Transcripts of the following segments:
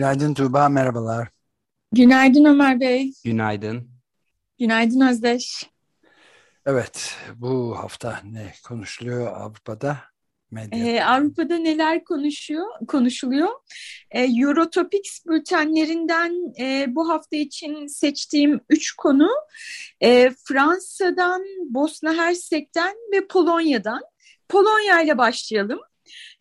Günaydın Tuğba, merhabalar. Günaydın Ömer Bey. Günaydın. Günaydın Özdeş. Evet, bu hafta ne konuşuluyor Avrupa'da? Medyada. Ee, Avrupa'da neler konuşuyor, konuşuluyor? Ee, Eurotopics bültenlerinden e, bu hafta için seçtiğim üç konu e, Fransa'dan, Bosna Hersek'ten ve Polonya'dan. Polonya ile başlayalım.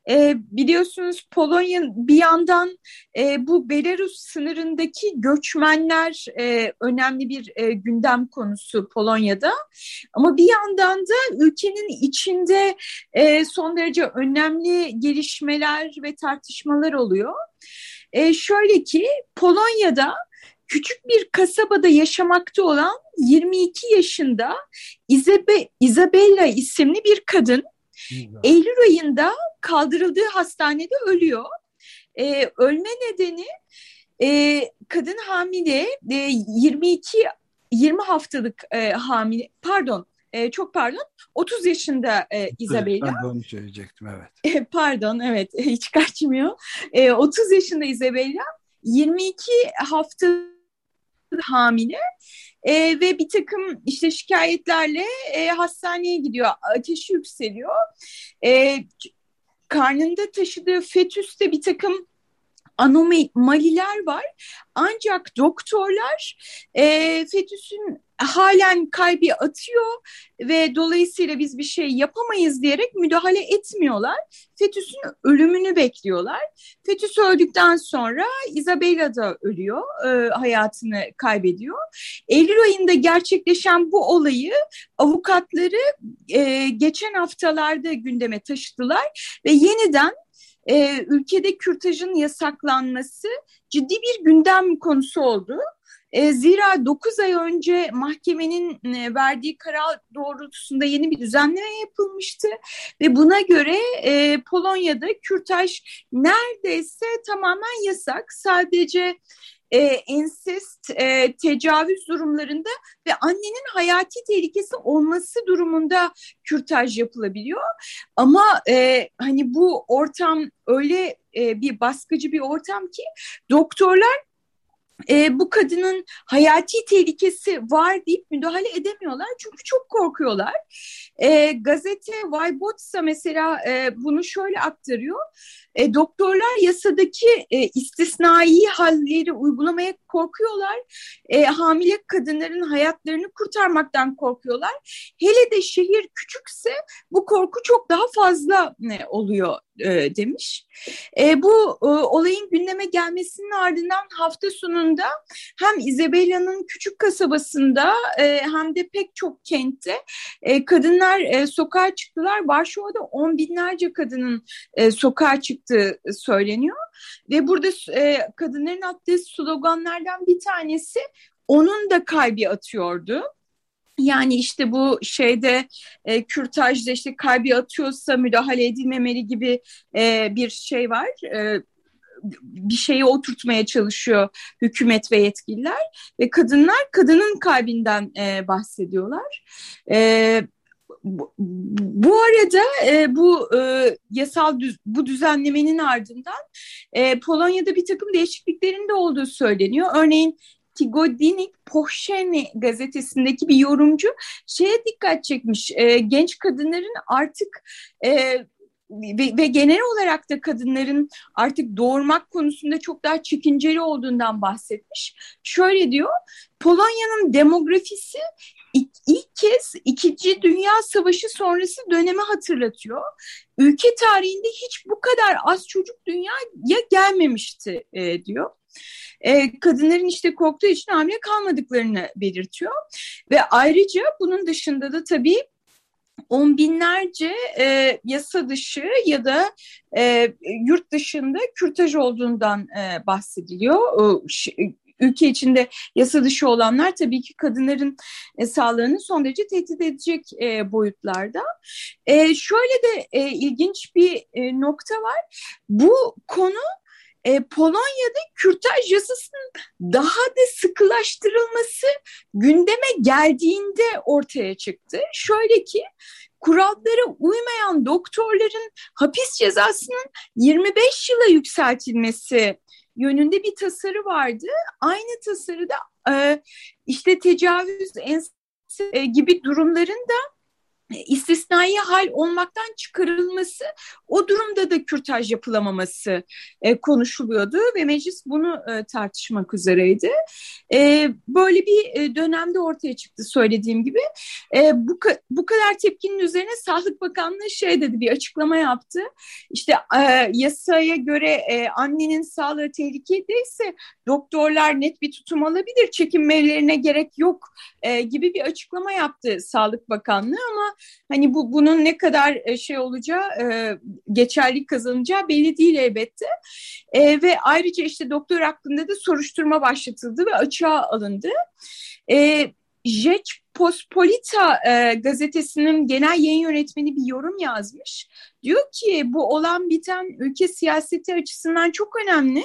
E, biliyorsunuz Polonya bir yandan e, bu Belarus sınırındaki göçmenler e, önemli bir e, gündem konusu Polonya'da. Ama bir yandan da ülkenin içinde e, son derece önemli gelişmeler ve tartışmalar oluyor. E, şöyle ki Polonya'da küçük bir kasabada yaşamakta olan 22 yaşında Isabe, Isabella isimli bir kadın Eylül ayında kaldırıldığı hastanede ölüyor. E, ölme nedeni e, kadın hamile e, 22 20 haftalık e, hamile pardon e, çok pardon 30 yaşında e, Isabella. Ben de onu söyleyecektim evet. E, pardon evet hiç kaçmıyor. E, 30 yaşında Isabella 22 hafta hamile e, ve bir takım işte şikayetlerle e, hastaneye gidiyor. Ateşi yükseliyor. E, karnında taşıdığı fetüste bir takım anomaliler var. Ancak doktorlar e, fetüsün halen kalbi atıyor ve dolayısıyla biz bir şey yapamayız diyerek müdahale etmiyorlar. Fetüsün ölümünü bekliyorlar. Fetüs öldükten sonra Isabella da ölüyor, e, hayatını kaybediyor. Eylül ayında gerçekleşen bu olayı avukatları e, geçen haftalarda gündeme taşıdılar ve yeniden e, ülkede kürtajın yasaklanması ciddi bir gündem konusu oldu. E, zira 9 ay önce mahkemenin e, verdiği karar doğrultusunda yeni bir düzenleme yapılmıştı ve buna göre e, Polonya'da kürtaj neredeyse tamamen yasak. Sadece e, ensest, e, tecavüz durumlarında ve annenin hayati tehlikesi olması durumunda kürtaj yapılabiliyor. Ama e, hani bu ortam öyle e, bir baskıcı bir ortam ki doktorlar e, bu kadının hayati tehlikesi var deyip müdahale edemiyorlar çünkü çok korkuyorlar. E, gazete Vaybotsa mesela e, bunu şöyle aktarıyor. E, doktorlar yasadaki e, istisnai halleri uygulamaya korkuyorlar. E, hamile kadınların hayatlarını kurtarmaktan korkuyorlar. Hele de şehir küçükse bu korku çok daha fazla e, oluyor e, demiş. E, bu e, olayın gündeme gelmesinin ardından hafta sonunda hem Isabella'nın küçük kasabasında e, hem de pek çok kentte e, kadınlar e, sokağa çıktılar. Varşova'da on binlerce kadının e, sokağa çıktığı söyleniyor. Ve burada e, kadınların attığı sloganlardan bir tanesi onun da kalbi atıyordu. Yani işte bu şeyde e, kürtajda işte kalbi atıyorsa müdahale edilmemeli gibi e, bir şey var. E, bir şeyi oturtmaya çalışıyor hükümet ve yetkililer ve kadınlar kadının kalbinden e, bahsediyorlar. E, bu, bu arada e, bu e, yasal düz, bu düzenlemenin ardından e, Polonya'da bir takım değişikliklerin de olduğu söyleniyor. Örneğin Tigodinik Pohşeni gazetesindeki bir yorumcu şeye dikkat çekmiş. E, genç kadınların artık e, ve, ve genel olarak da kadınların artık doğurmak konusunda çok daha çekinceli olduğundan bahsetmiş. Şöyle diyor, Polonya'nın demografisi ilk, ilk kez İkinci Dünya Savaşı sonrası dönemi hatırlatıyor. Ülke tarihinde hiç bu kadar az çocuk dünyaya gelmemişti e, diyor e, kadınların işte korktuğu için hamile kalmadıklarını belirtiyor. Ve ayrıca bunun dışında da tabii on binlerce e, yasa dışı ya da e, yurt dışında kürtaj olduğundan e, bahsediliyor. E, ülke içinde yasa dışı olanlar tabii ki kadınların e, sağlığını son derece tehdit edecek e, boyutlarda. E, şöyle de e, ilginç bir e, nokta var. Bu konu e, Polonya'da kürtaj yasasının daha da sıkılaştırılması gündeme geldiğinde ortaya çıktı. Şöyle ki kurallara uymayan doktorların hapis cezasının 25 yıla yükseltilmesi yönünde bir tasarı vardı. Aynı tasarıda e, işte tecavüz e, gibi durumların da istisnai hal olmaktan çıkarılması, o durumda da kürtaj yapılamaması e, konuşuluyordu ve meclis bunu e, tartışmak üzereydi. E, böyle bir e, dönemde ortaya çıktı söylediğim gibi. E, bu, bu kadar tepkinin üzerine Sağlık Bakanlığı şey dedi, bir açıklama yaptı. İşte e, yasaya göre e, annenin sağlığı tehlikedeyse doktorlar net bir tutum alabilir, çekinmelerine gerek yok e, gibi bir açıklama yaptı Sağlık Bakanlığı ama Hani bu bunun ne kadar e, şey olacağı, e, geçerlik kazanacağı belli değil elbette. E, ve ayrıca işte doktor hakkında da soruşturma başlatıldı ve açığa alındı. E, Jeç Pospolita e, gazetesinin genel yayın yönetmeni bir yorum yazmış. Diyor ki bu olan biten ülke siyaseti açısından çok önemli.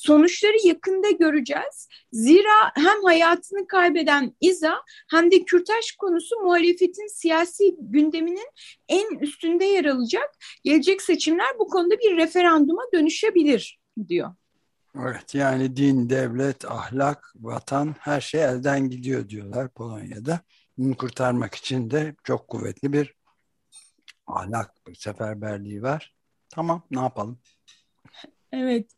Sonuçları yakında göreceğiz. Zira hem hayatını kaybeden İza hem de kürtaj konusu muhalefetin siyasi gündeminin en üstünde yer alacak. Gelecek seçimler bu konuda bir referanduma dönüşebilir diyor. Evet yani din, devlet, ahlak, vatan her şey elden gidiyor diyorlar Polonya'da. Bunu kurtarmak için de çok kuvvetli bir ahlak seferberliği var. Tamam ne yapalım? Evet,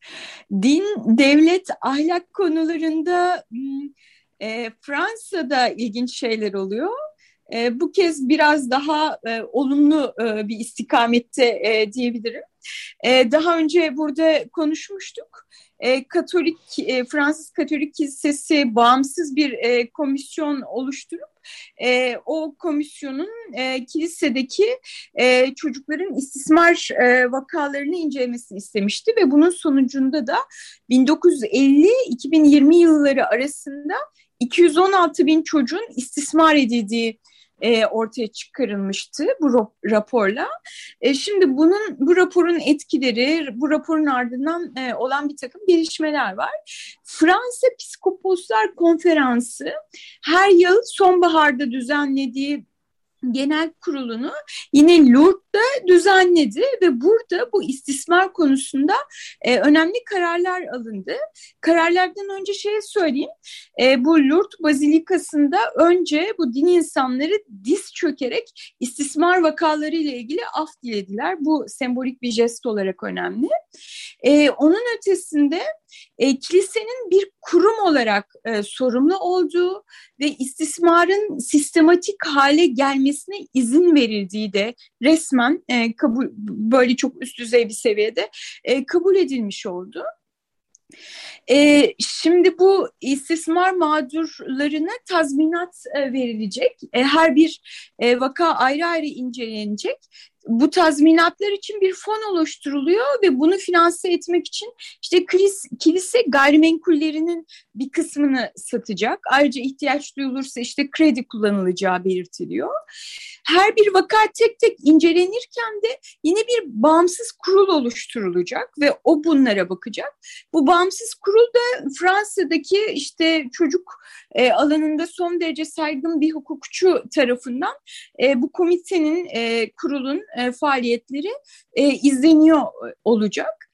din, devlet, ahlak konularında hmm, e, Fransa'da ilginç şeyler oluyor. E, bu kez biraz daha e, olumlu e, bir istikamette e, diyebilirim. E, daha önce burada konuşmuştuk. E, Katolik e, Fransız Katolik Kilisesi bağımsız bir e, komisyon oluşturup o komisyonun kilisedeki çocukların istismar vakalarını incelemesini istemişti ve bunun sonucunda da 1950-2020 yılları arasında 216 bin çocuğun istismar edildiği e, ortaya çıkarılmıştı bu raporla. E, şimdi bunun bu raporun etkileri, bu raporun ardından e, olan bir takım gelişmeler var. Fransa Psikoposlar Konferansı her yıl sonbaharda düzenlediği genel kurulunu yine Lourdes'da düzenledi ve burada bu istismar konusunda e, önemli kararlar alındı. Kararlardan önce şey söyleyeyim, e, bu Lourdes Bazilikası'nda önce bu din insanları diz çökerek istismar vakaları ile ilgili af dilediler. Bu sembolik bir jest olarak önemli. E, onun ötesinde e, kilisenin bir kurum olarak e, sorumlu olduğu ve istismarın sistematik hale gelmesine izin verildiği de resmen e, kabul böyle çok üst düzey bir seviyede e, kabul edilmiş oldu. E, şimdi bu istismar mağdurlarına tazminat e, verilecek. E, her bir e, vaka ayrı ayrı incelenecek bu tazminatlar için bir fon oluşturuluyor ve bunu finanse etmek için işte kilise, kilise gayrimenkullerinin bir kısmını satacak. Ayrıca ihtiyaç duyulursa işte kredi kullanılacağı belirtiliyor. Her bir vaka tek tek incelenirken de yine bir bağımsız kurul oluşturulacak ve o bunlara bakacak. Bu bağımsız kurul da Fransa'daki işte çocuk e, alanında son derece saygın bir hukukçu tarafından e, bu komitenin, e, kurulun e, faaliyetleri e, izleniyor e, olacak.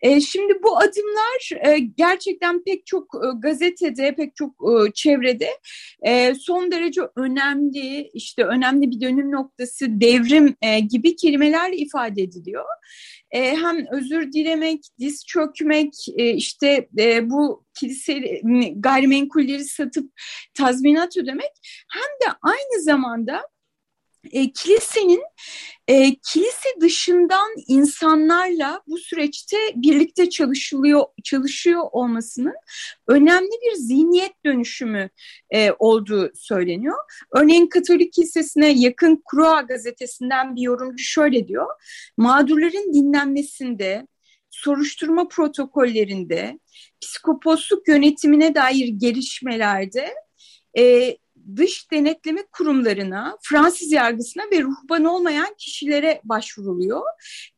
E, şimdi bu adımlar e, gerçekten pek çok gazetede, pek çok çevrede son derece önemli, işte önemli bir dönüm noktası, devrim gibi kelimeler ifade ediliyor. Hem özür dilemek, diz çökmek, işte bu kilise gayrimenkulleri satıp tazminat ödemek hem de aynı zamanda e, kilisenin e, kilise dışından insanlarla bu süreçte birlikte çalışılıyor çalışıyor olmasının önemli bir zihniyet dönüşümü e, olduğu söyleniyor. Örneğin Katolik Kilisesi'ne yakın Kruğa gazetesinden bir yorumcu şöyle diyor. Mağdurların dinlenmesinde, soruşturma protokollerinde, psikoposluk yönetimine dair gelişmelerde e, dış denetleme kurumlarına, Fransız yargısına ve ruhban olmayan kişilere başvuruluyor.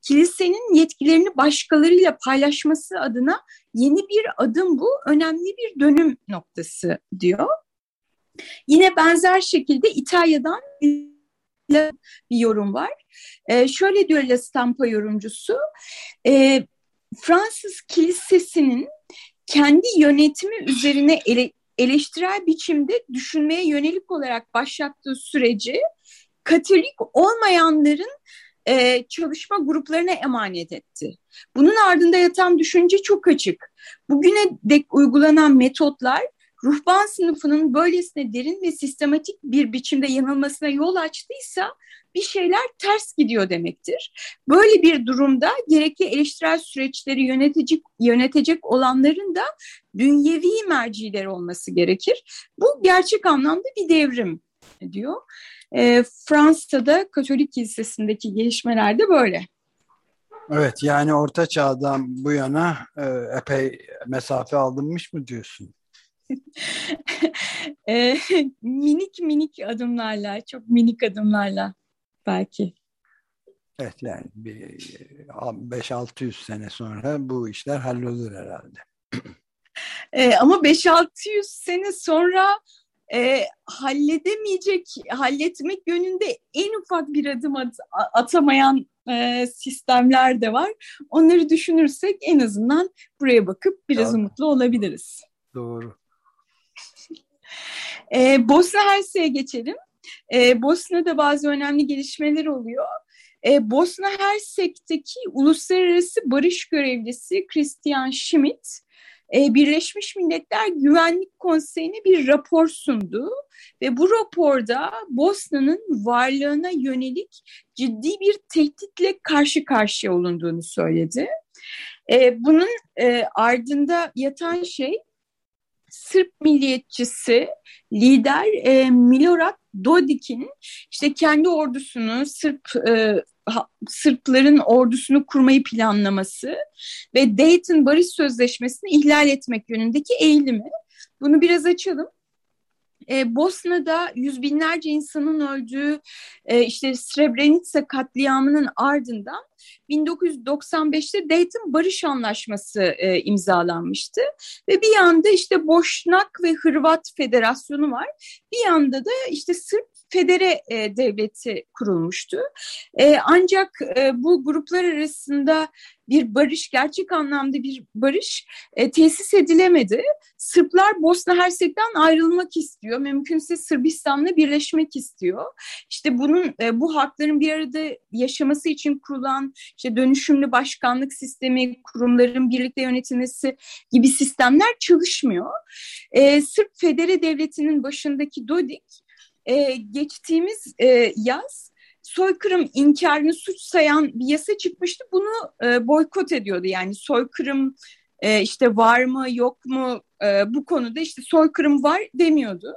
Kilisenin yetkilerini başkalarıyla paylaşması adına yeni bir adım bu, önemli bir dönüm noktası diyor. Yine benzer şekilde İtalya'dan bir yorum var. E, şöyle diyor La Stampa yorumcusu, e, Fransız kilisesinin kendi yönetimi üzerine ele, eleştirel biçimde düşünmeye yönelik olarak başlattığı süreci Katolik olmayanların e, çalışma gruplarına emanet etti. Bunun ardında yatan düşünce çok açık. Bugüne dek uygulanan metotlar ruhban sınıfının böylesine derin ve sistematik bir biçimde yanılmasına yol açtıysa bir şeyler ters gidiyor demektir. Böyle bir durumda gerekli eleştirel süreçleri yönetecek, yönetecek olanların da dünyevi merciler olması gerekir. Bu gerçek anlamda bir devrim diyor. E, Fransa'da Katolik Kilisesi'ndeki gelişmeler de böyle. Evet yani orta çağdan bu yana e, epey mesafe alınmış mı diyorsun? e, minik minik adımlarla, çok minik adımlarla belki. Evet yani 5-600 sene sonra bu işler hallolur herhalde. E, ama 5-600 sene sonra e, halledemeyecek, halletmek yönünde en ufak bir adım at, atamayan e, sistemler de var. Onları düşünürsek en azından buraya bakıp biraz Doğru. umutlu olabiliriz. Doğru. E, Bosna Hersek'e geçelim. E, Bosna'da bazı önemli gelişmeler oluyor. E, Bosna Hersek'teki uluslararası barış görevlisi Christian Schmidt e, Birleşmiş Milletler Güvenlik Konseyi'ne bir rapor sundu ve bu raporda Bosna'nın varlığına yönelik ciddi bir tehditle karşı karşıya olunduğunu söyledi. E, bunun e, ardında yatan şey Sırp milliyetçisi lider e, Milorad Dodik'in işte kendi ordusunu Sırp e, Sırpların ordusunu kurmayı planlaması ve Dayton Barış Sözleşmesi'ni ihlal etmek yönündeki eğilimi. Bunu biraz açalım. E, Bosna'da yüz binlerce insanın öldüğü e, işte Srebrenica katliamının ardından 1995'te Dayton Barış Anlaşması e, imzalanmıştı ve bir yanda işte Boşnak ve Hırvat Federasyonu var. Bir yanda da işte Sırp federe e, devleti kurulmuştu. E, ancak e, bu gruplar arasında bir barış, gerçek anlamda bir barış e, tesis edilemedi. Sırplar Bosna Hersek'ten ayrılmak istiyor. Mümkünse Sırbistan'la birleşmek istiyor. İşte bunun e, bu hakların bir arada yaşaması için kurulan işte dönüşümlü başkanlık sistemi, kurumların birlikte yönetilmesi gibi sistemler çalışmıyor. E, Sırp Federe Devleti'nin başındaki Dodik e, geçtiğimiz e, yaz soykırım inkarını suç sayan bir yasa çıkmıştı. Bunu e, boykot ediyordu. Yani soykırım e, işte var mı yok mu e, bu konuda işte soykırım var demiyordu.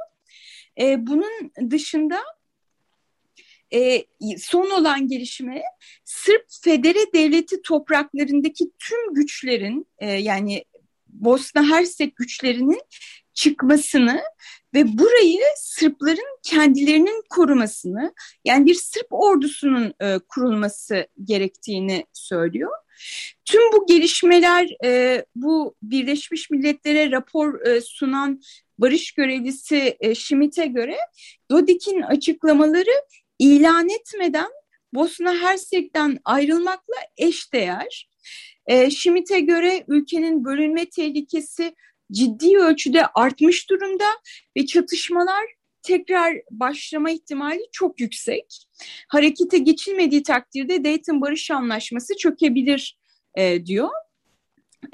E, bunun dışında e, son olan gelişme Sırp Federe Devleti topraklarındaki tüm güçlerin e, yani Bosna Hersek güçlerinin çıkmasını ve burayı Sırpların kendilerinin korumasını yani bir Sırp ordusunun e, kurulması gerektiğini söylüyor. Tüm bu gelişmeler e, bu Birleşmiş Milletler'e rapor e, sunan barış görevlisi e, Schmidt'e göre Dodik'in açıklamaları ilan etmeden Bosna Hersek'ten ayrılmakla eşdeğer. E, Schmidt'e göre ülkenin bölünme tehlikesi ciddi ölçüde artmış durumda ve çatışmalar tekrar başlama ihtimali çok yüksek. Harekete geçilmediği takdirde Dayton Barış Anlaşması çökebilir e, diyor.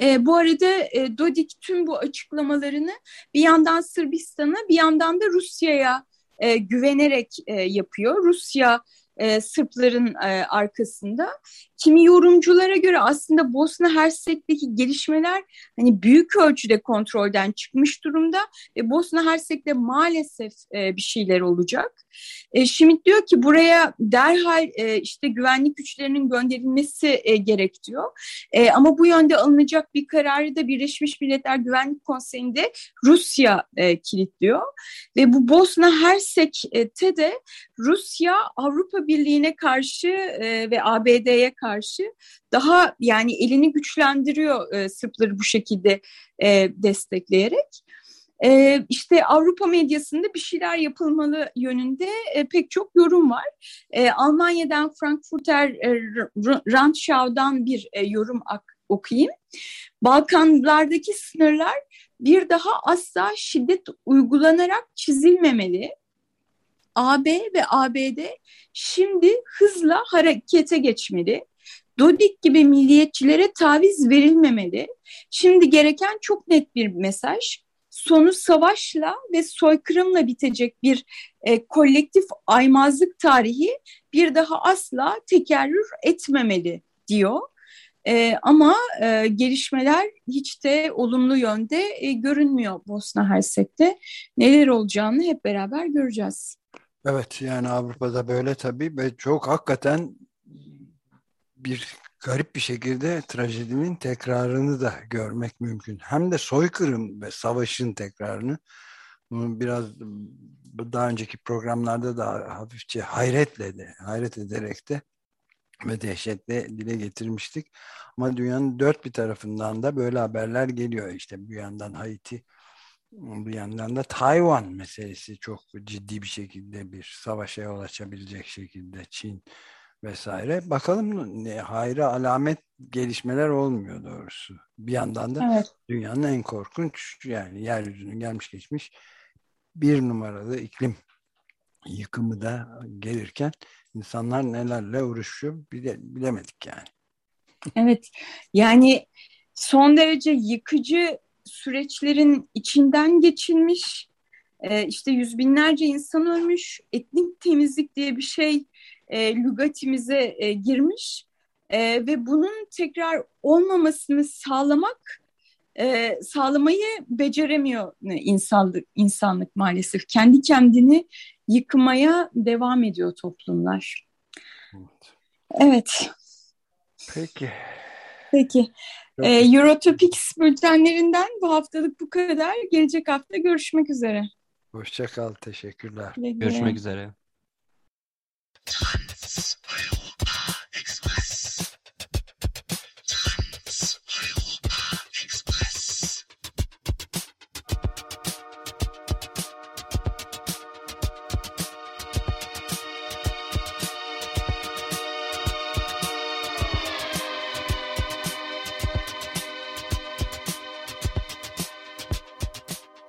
E, bu arada e, Dodik tüm bu açıklamalarını bir yandan Sırbistan'a bir yandan da Rusya'ya e, güvenerek e, yapıyor. Rusya e, Sırpların e, arkasında. Kimi yorumculara göre aslında Bosna Hersek'teki gelişmeler hani büyük ölçüde kontrolden çıkmış durumda ve Bosna Hersek'te maalesef e, bir şeyler olacak. E, Schmidt diyor ki buraya derhal e, işte güvenlik güçlerinin gönderilmesi e, gerek diyor. E, ama bu yönde alınacak bir kararı da Birleşmiş Milletler Güvenlik Konseyi'nde Rusya e, kilitliyor. Ve bu Bosna Hersek'te de Rusya Avrupa Birliği'ne karşı e, ve ABD'ye karşı daha yani elini güçlendiriyor e, Sırpları bu şekilde e, destekleyerek. E, işte Avrupa medyasında bir şeyler yapılmalı yönünde e, pek çok yorum var. E, Almanya'dan Frankfurter e, Randschau'dan bir e, yorum okuyayım. Balkanlardaki sınırlar bir daha asla şiddet uygulanarak çizilmemeli. AB ve ABD şimdi hızla harekete geçmeli. Dodik gibi milliyetçilere taviz verilmemeli. Şimdi gereken çok net bir mesaj. Sonu savaşla ve soykırımla bitecek bir e, kolektif aymazlık tarihi bir daha asla tekerrür etmemeli diyor. E, ama e, gelişmeler hiç de olumlu yönde e, görünmüyor Bosna Hersek'te. Neler olacağını hep beraber göreceğiz. Evet yani Avrupa'da böyle tabii ve çok hakikaten bir garip bir şekilde trajedinin tekrarını da görmek mümkün. Hem de soykırım ve savaşın tekrarını. Bunu biraz daha önceki programlarda da hafifçe hayretle de, hayret ederek de ve dehşetle dile getirmiştik. Ama dünyanın dört bir tarafından da böyle haberler geliyor. İşte bir yandan Haiti, bir yandan da Tayvan meselesi çok ciddi bir şekilde bir savaşa yol açabilecek şekilde Çin vesaire. Bakalım ne hayra alamet gelişmeler olmuyor doğrusu. Bir yandan da evet. dünyanın en korkunç yani yeryüzünün gelmiş geçmiş bir numaralı iklim yıkımı da gelirken insanlar nelerle uğraşıyor bile, bilemedik yani. Evet yani son derece yıkıcı süreçlerin içinden geçilmiş e, işte yüz binlerce insan ölmüş etnik temizlik diye bir şey e, lügatimize e, girmiş e, ve bunun tekrar olmamasını sağlamak e, sağlamayı beceremiyor insanlık, insanlık maalesef. Kendi kendini yıkmaya devam ediyor toplumlar. Evet. evet. Peki. Peki. Ee, Eurotopics bültenlerinden bu haftalık bu kadar. Gelecek hafta görüşmek üzere. Hoşçakal. Teşekkürler. Görüşmek üzere.